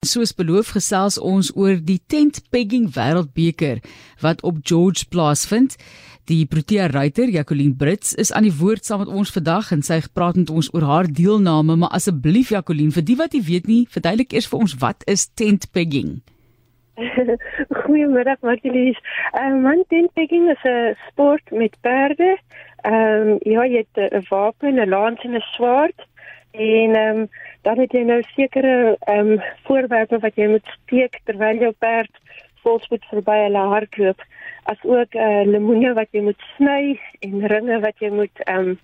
Soos beloof gesels ons oor die tent pegging wêreldbeker wat op George plaasvind. Die Protea ruiter Jacqueline Brits is aan die woord saam met ons vandag en sy praat met ons oor haar deelname, maar asseblief Jacqueline, vir die wat nie weet nie, verduidelik eers vir ons wat is tent pegging? Goeiemiddag Martelies. Ehm um, tent pegging is 'n sport met perde. Ehm um, ja, jy het 'n wapen, 'n lans en 'n swaard en ehm um, dan het jy nou sekere ehm um, voorwerpe wat jy moet steek terwyl jou perd volspoed verby hulle hardloop as ook 'n uh, lemoene wat jy moet sny en ringe wat jy moet ehm um,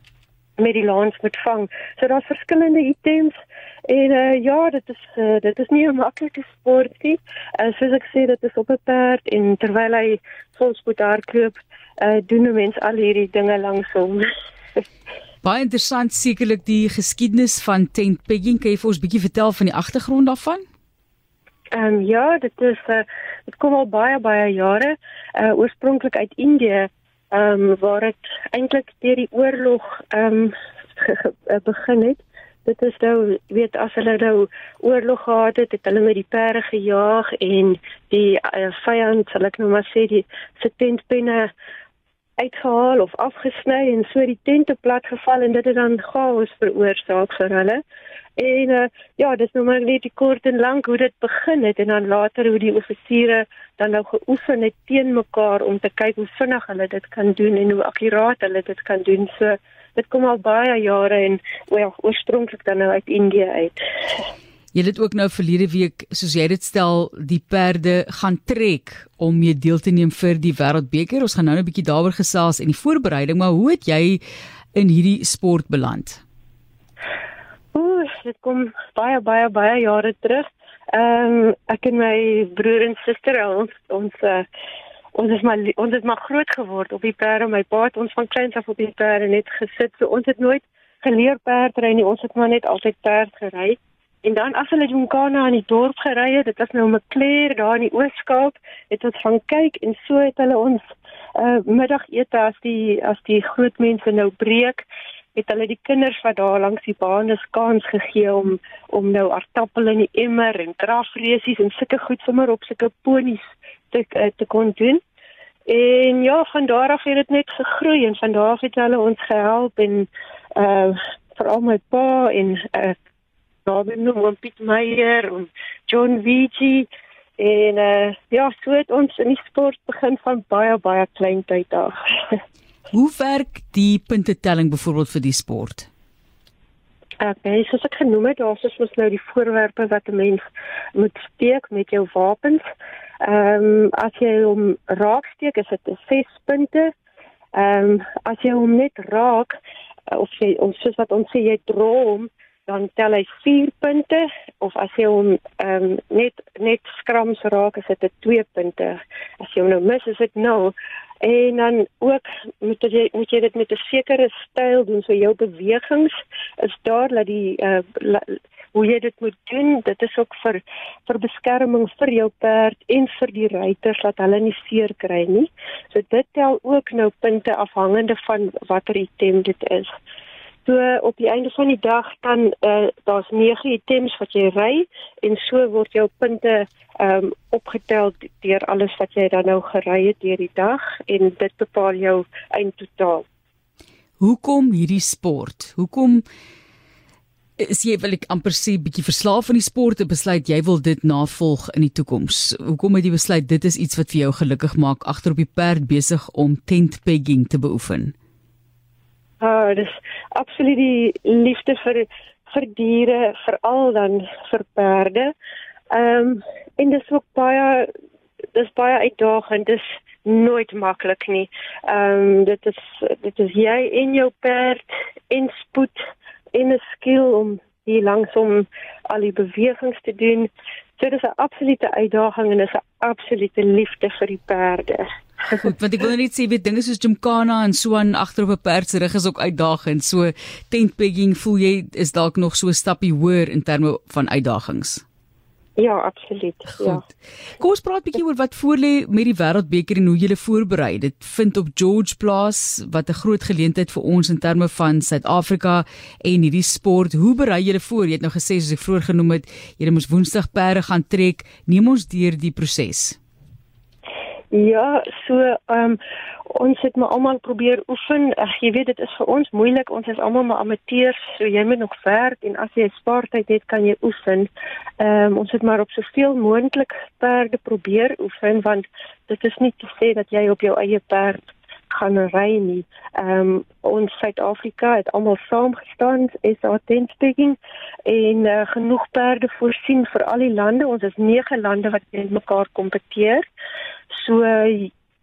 met die lans moet vang. So daar's verskillende items en uh, ja, dit is uh, dit is nie 'n maklike sport nie. Uh, soos ek sê, dit is op 'n perd en terwyl hy volspoed hardloop, uh, doen 'n mens al hierdie dinge langs hom. Baie interessant sekerlik die geskiedenis van tent pegging. Kan jy vir ons 'n bietjie vertel van die agtergrond daarvan? Ehm um, ja, dit is uh, dit kom al baie baie jare uh oorspronklik uit Indië, ehm um, waar dit eintlik deur die oorlog ehm um, begin het. Dit is nou weet as hulle nou oorlog gehad het, het hulle met die perde gejaag en die uh, vyand, sal ek nou maar sê, die se tentpenne uitgehaal of afgesny en so die tente plat geval en dit het dan chaos veroorsaak vir hulle. En uh, ja, dis nou maar net die kort en lank hoe dit begin het en dan later hoe die offisiere dan nou geoefen het teen mekaar om te kyk hoe vinnig hulle dit kan doen en hoe akkuraat hulle dit kan doen. So dit kom al baie jare en wel oorspronklik dan nou uit Indië uit. Jy het ook nou verlede week, soos jy dit stel, die perde gaan trek om mee deel te neem vir die Wêreldbeker. Ons gaan nou 'n bietjie daaroor gesels en die voorbereiding, maar hoe het jy in hierdie sport beland? Ooh, dit kom baie baie baie jare terug. Ehm um, ek en my broer en suster ons ons uh, ons is maar ons het maar groot geword op die perde. My pa het ons van kleins af op die perde net gesit. So ons het nooit geleer perdry nie. Ons het maar net altyd perd gery. En dan as hulle Jonkana aan die dorp gery het, dit was nou 'n Mclair daar in die Oos-Kaap, het ons gaan kyk en so het hulle ons uh middagete as die as die groot mense nou breek, het hulle die kinders wat daar langs die baan is kans gegee om om nou aardappel in die emmer en drafresies en sulke goed sommer op sulke ponies te uh, te kon doen. En ja, van daar af het dit net gegroei en van daar af het hulle ons gehelp en uh veral my pa en uh daar noem ons Piet Meyer en John Vici en uh, ja, so het ons in die sport begin van baie baie klein tyd af. Hoe werk die puntetelling byvoorbeeld vir die sport? Uh, soos ek genoem het, daar is mos nou die voorwerpe wat 'n mens moet steek met jou wapens. Ehm um, as jy hom raak steek, is dit 6 punte. Ehm um, as jy hom net raak of jy of soos wat ons sê jy droom hom dan tel hy 4 punte of as jy hom ehm um, net net skrams raak is dit 2 punte. As jy hom nou mis is dit 0. En dan ook moet jy moet jy dit met 'n sekere styl doen so jou bewegings is daar dat die uh, la, hoe jy dit moet doen. Dit is ook vir vir beskerming vir jou perd en vir die ruiters dat hulle nie seer kry nie. So dit tel ook nou punte afhangende van watter item dit is. So op die einde van die dag dan uh, daar's 9 items wat jy ry en so word jou punte ehm um, opgetel deur alles wat jy dan nou gery het deur die dag en dit bepaal jou eindtotaal. Hoekom hierdie sport? Hoekom is jy wil ek amper sê bietjie verslaaf aan die sport en besluit jy wil dit navolg in die toekoms? Hoekom het jy besluit dit is iets wat vir jou gelukkig maak agter op die perd besig om tent pegging te beoefen? Ah, dis absoluut die liefde vir vir diere, veral dan vir perde. Ehm um, en dis ook baie dis baie uitdagend. Dis nooit maklik nie. Ehm um, dit is dit is jy en jou perd en spoed en 'n skill om hier langsom al die bewegings te doen. So dis 'n absolute uitdaging en dis 'n absolute liefde vir die perde. Goed, want ek wil net sê weet dinge soos Jumkana en so aan agter op 'n perd se rug is ook uitdagend. So tent pegging voel jy is dalk nog so 'n stappie hoër in terme van uitdagings. Ja, absoluut. Ja. Goed. Ja. Kom ons praat 'n bietjie oor wat voorlê met die Wêreldbeker en hoe julle voorberei. Dit vind op George plaas wat 'n groot geleentheid vir ons in terme van Suid-Afrika en hierdie sport. Hoe berei julle voor? Jy het nou gesê soos ek vroeër genoem het, julle moes Woensdag perde gaan trek. Neem ons deur die proses. Ja, so ehm um, ons het maar almal probeer oefen. Ag jy weet dit is vir ons moeilik. Ons is almal maar amateurs, so jy moet nog werk en as jy spaartyd het, kan jy oefen. Ehm um, ons het maar op soveel moontlik perde probeer oefen want dit is nie te sê dat jy op jou eie perd gaan ry nie. Ehm um, ons Suid-Afrika het almal saamgestaan is authenticating en uh, genoeg perde voorsien vir al die lande. Ons is 9 lande wat met mekaar kompeteer. So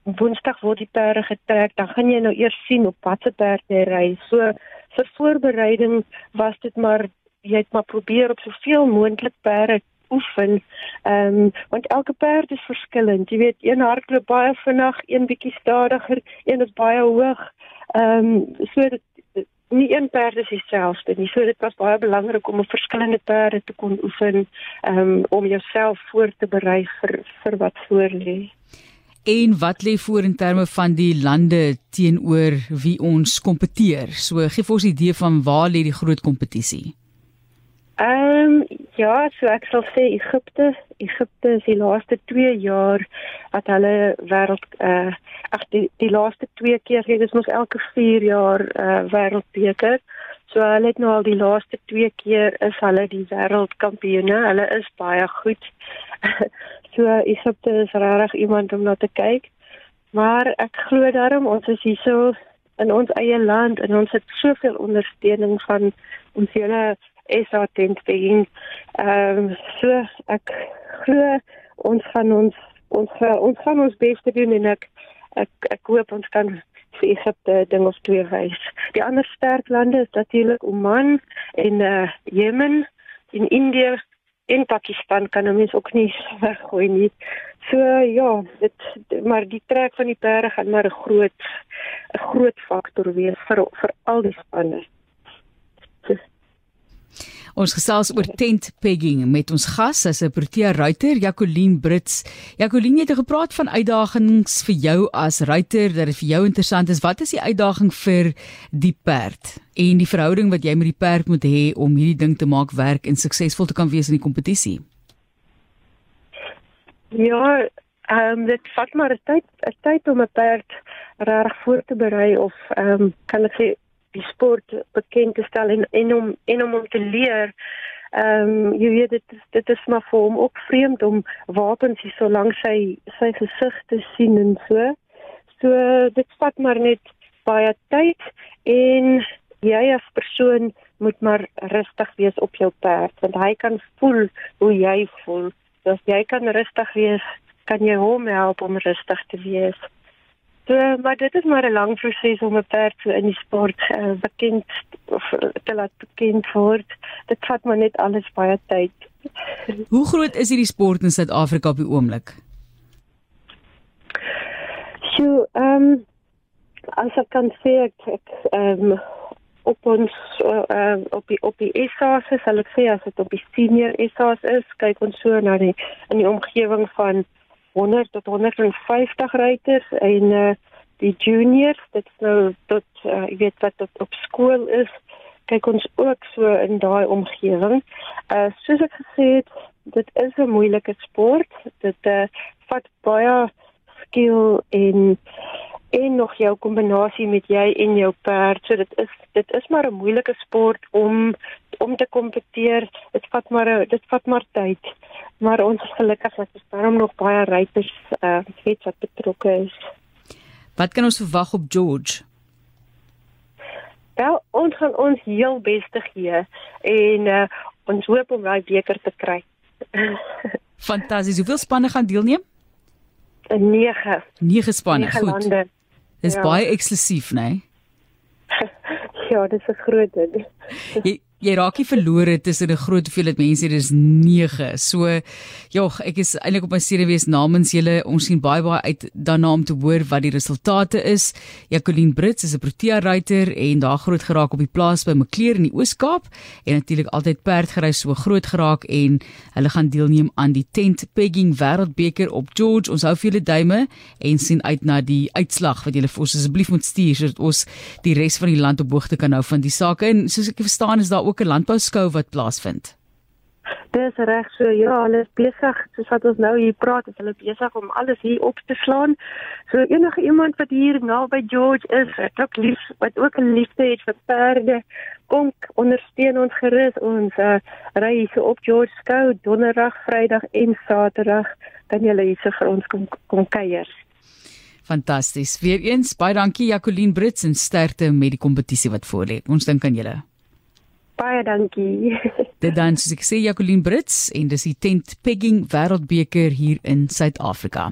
Woensdag word die perde getrek, dan gaan jy nou eers sien op watter perd jy ry. So vir voorbereiding was dit maar jy het maar probeer op soveel moontlik perde oefen. Ehm um, want elke perd is verskillend. Jy weet, een hardloop baie vinnig, een bietjie stadiger, een is baie hoog. Ehm um, so dit nie een perd is dieselfde nie. So dit was baie belangrik om 'n verskillende perde te kon oefen um, om jouself voor te berei vir vir wat voor lê. En wat lê voor in terme van die lande teenoor wie ons kompeteer? So gee vir ons 'n idee van waar lê die groot kompetisie. Ehm um, ja, so ek sal sê Egipte, Egipte is die laaste 2 jaar wat hulle wêreld eh ag die die laaste 2 keer, dit is mos elke 4 jaar eh uh, wêreldbeker. So hulle het nou al die laaste 2 keer is hulle die wêreldkampioene. Hulle is baie goed. so Egipte is regtig iemand om na te kyk. Maar ek glo daarom ons is hierso in ons eie land en ons het soveel ondersteuning van ons hele SA tent begin. Ehm um, so ek glo ons gaan ons ons ons gaan ons bes te doen en ek ek ek hoop ons kan vir Egipte ding of twee wys. Die ander sterk lande is natuurlik Oman en eh uh, Jemen en Indië en Pakistan kan ons ook nie weggooi nie. So ja, dit maar die trek van die perde gaan maar 'n groot 'n groot faktor wees vir vir al die spanne. Ons gesels oor tent pegging met ons gas, as 'n Protea ruiter, Jacqueline Brits. Jacqueline het gepraat van uitdagings vir jou as ruiter, dat dit vir jou interessant is. Wat is die uitdaging vir die perd en die verhouding wat jy met die perd moet hê om hierdie ding te maak werk en suksesvol te kan wees in die kompetisie? Ja, ehm um, dit vat maar 'n tyd, 'n tyd om 'n perd reg voor te berei of ehm um, kan ek sê die sport bekend te stel en en om en om om te leer. Ehm um, jy weet dit dit is maar vir hom ook vreemd om wapens hier so lank sy sy gesig te sien en so. So dit vat maar net baie tyd en jy as persoon moet maar rustig wees op jou perd want hy kan voel hoe jy voel. So as jy kan rustig wees, kan jy hom help om rustig te wees. So, maar dit is maar 'n lang proses om 'n perd so in die sport uh, bekend of te laat bekend word. Dit vat maar net alles baie tyd. Hoe groot is hierdie sport in Suid-Afrika op die oomblik? So, ehm um, as ek kan sê ek ehm um, op ons uh, op die op die SA's sal ek sê as dit op die senior SA's is, kyk ons so na die in die omgewing van 100 tot 150 ruiters en uh, die juniors dit nou tot uh, jy weet wat op, op skool is kyk ons ook so in daai omgewing. Uh soos ek gesê het, dit is 'n moeilike sport. Dit uh vat baie skill en en nog jou kombinasie met jy en jou perd. So dit is dit is maar 'n moeilike sport om om te kompeteer. Dit vat maar dit vat maar tyd. Maar ons is gelukkig dat ons daarom nog baie ruiters uh het wat betrokke is. Wat kan ons verwag op George? Wel, ons gaan ons heel beste gee en uh ons hoop om daai beker te kry. Fantasties. Hoeveel spanne gaan deelneem? 9. 9 spanne. 9 Goed. Lande. Dis ja. baie eksklusief, né? Nee? ja, dis 'n groot ding. jy jy raak nie verlore tussen 'n groot hoeveelheid mense, dis 9. So ja, ek is eintlik op my senuwees namens julle. Ons sien baie baie uit daarna om te hoor wat die resultate is. Jacqueline Brits is 'n Protea ruiter en daar groot geraak op die plaas by Maclear in die Oos-Kaap en natuurlik altyd perd gery so groot geraak en hulle gaan deelneem aan die tent pegging wêreldbeker op George. Ons hou vir julle duime en sien uit na die uitslag wat julle vir ons asseblief moet stuur sodat ons die res van die land op hoogte kan hou van die saak. En soos ek verstaan is daar ook 'n landbouskou wat plaasvind. Dis reg so. Ja, hulle is besig, soos wat ons nou hier praat, is hulle besig om alles hier op te slaan. So enige iemand wat hier naby George is, wat ook lief, wat ook 'n liefde het vir perde, kom ondersteun ons gerus. Ons uh, ry hier so op George skou donderdag, vrydag en saterdag kan julle hier so vir ons kom kom kuier. Fantasties. Weereens baie dankie Jacqueline Brits en sterkte met die kompetisie wat voorlê. Ons dink aan julle. Baie dankie. Dit dan soos ek sê Jacqueline Brits en dis die tent pegging wêreldbeker hier in Suid-Afrika.